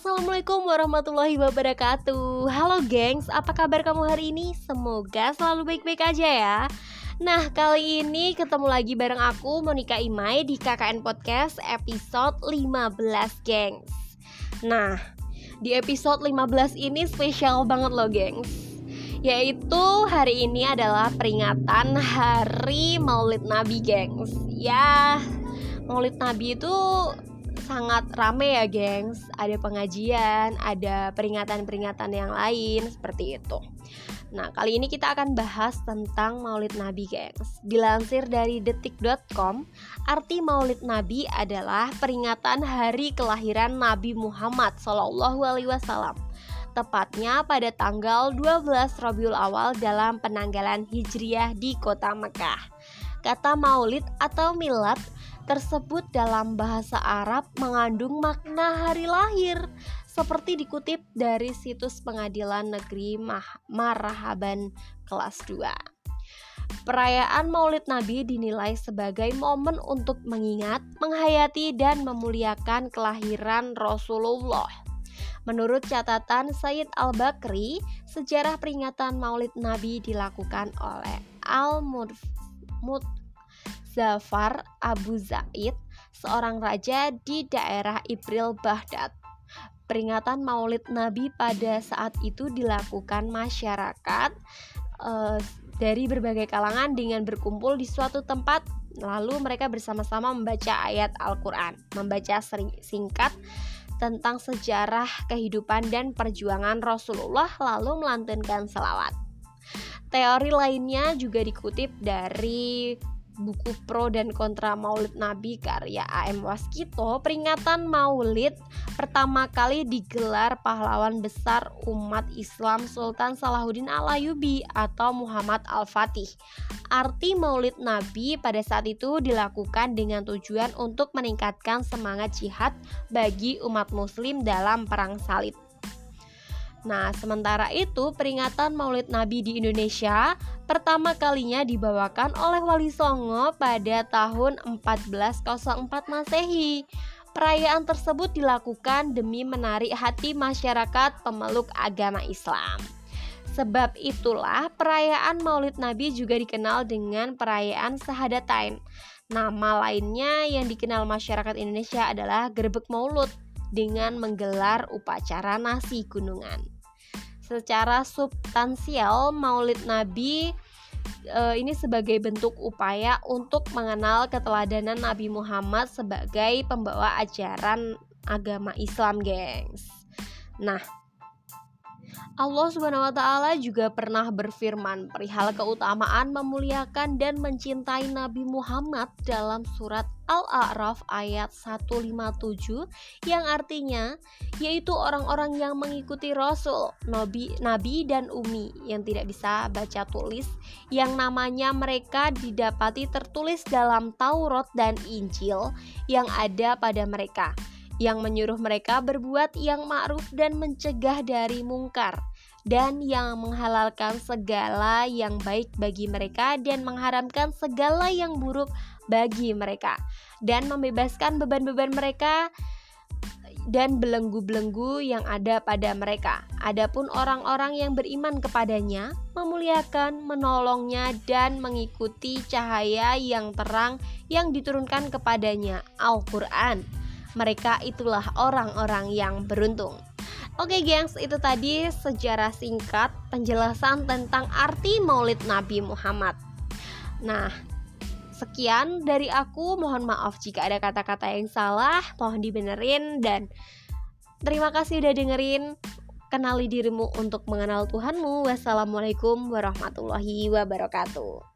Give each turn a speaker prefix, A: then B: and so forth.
A: Assalamualaikum warahmatullahi wabarakatuh. Halo gengs, apa kabar kamu hari ini? Semoga selalu baik-baik aja ya. Nah, kali ini ketemu lagi bareng aku Monica Imai di KKN Podcast episode 15 gengs. Nah, di episode 15 ini spesial banget loh gengs. Yaitu hari ini adalah peringatan Hari Maulid Nabi gengs. Ya, Maulid Nabi itu sangat rame ya gengs. Ada pengajian, ada peringatan-peringatan yang lain seperti itu. Nah kali ini kita akan bahas tentang maulid nabi gengs. Dilansir dari detik.com Arti maulid nabi adalah peringatan hari kelahiran Nabi Muhammad SAW Tepatnya pada tanggal 12 Rabiul Awal dalam penanggalan Hijriah di kota Mekah. Kata maulid atau milad tersebut dalam bahasa Arab mengandung makna hari lahir seperti dikutip dari situs pengadilan negeri Mah Marhaban kelas 2. Perayaan Maulid Nabi dinilai sebagai momen untuk mengingat, menghayati, dan memuliakan kelahiran Rasulullah. Menurut catatan Sayyid Al-Bakri, sejarah peringatan Maulid Nabi dilakukan oleh Al-Mud Zafar Abu Zaid, seorang raja di daerah Ibril Baghdad. Peringatan Maulid Nabi pada saat itu dilakukan masyarakat uh, dari berbagai kalangan dengan berkumpul di suatu tempat lalu mereka bersama-sama membaca ayat Al-Qur'an, membaca singkat tentang sejarah kehidupan dan perjuangan Rasulullah lalu melantunkan selawat. Teori lainnya juga dikutip dari buku pro dan kontra Maulid Nabi karya AM Waskito, peringatan Maulid pertama kali digelar pahlawan besar umat Islam Sultan Salahuddin Alayubi atau Muhammad Al-Fatih. Arti Maulid Nabi pada saat itu dilakukan dengan tujuan untuk meningkatkan semangat jihad bagi umat muslim dalam perang salib. Nah, sementara itu peringatan Maulid Nabi di Indonesia pertama kalinya dibawakan oleh Wali Songo pada tahun 1404 Masehi. Perayaan tersebut dilakukan demi menarik hati masyarakat pemeluk agama Islam. Sebab itulah perayaan Maulid Nabi juga dikenal dengan perayaan Sahadatain. Nama lainnya yang dikenal masyarakat Indonesia adalah Gerbek Maulud dengan menggelar upacara nasi gunungan. Secara substansial, Maulid Nabi e, ini sebagai bentuk upaya untuk mengenal keteladanan Nabi Muhammad sebagai pembawa ajaran agama Islam, gengs. Nah, Allah Subhanahu wa taala juga pernah berfirman perihal keutamaan memuliakan dan mencintai Nabi Muhammad dalam surat Al-A'raf ayat 157 yang artinya yaitu orang-orang yang mengikuti Rasul, Nabi, Nabi dan Umi yang tidak bisa baca tulis yang namanya mereka didapati tertulis dalam Taurat dan Injil yang ada pada mereka yang menyuruh mereka berbuat yang ma'ruf dan mencegah dari mungkar dan yang menghalalkan segala yang baik bagi mereka dan mengharamkan segala yang buruk bagi mereka dan membebaskan beban-beban mereka dan belenggu-belenggu yang ada pada mereka. Adapun orang-orang yang beriman kepadanya, memuliakan, menolongnya, dan mengikuti cahaya yang terang yang diturunkan kepadanya, Al-Quran. Mereka itulah orang-orang yang beruntung. Oke gengs, itu tadi sejarah singkat penjelasan tentang arti Maulid Nabi Muhammad. Nah, sekian dari aku. Mohon maaf jika ada kata-kata yang salah, mohon dibenerin dan terima kasih udah dengerin. Kenali dirimu untuk mengenal Tuhanmu. Wassalamualaikum warahmatullahi wabarakatuh.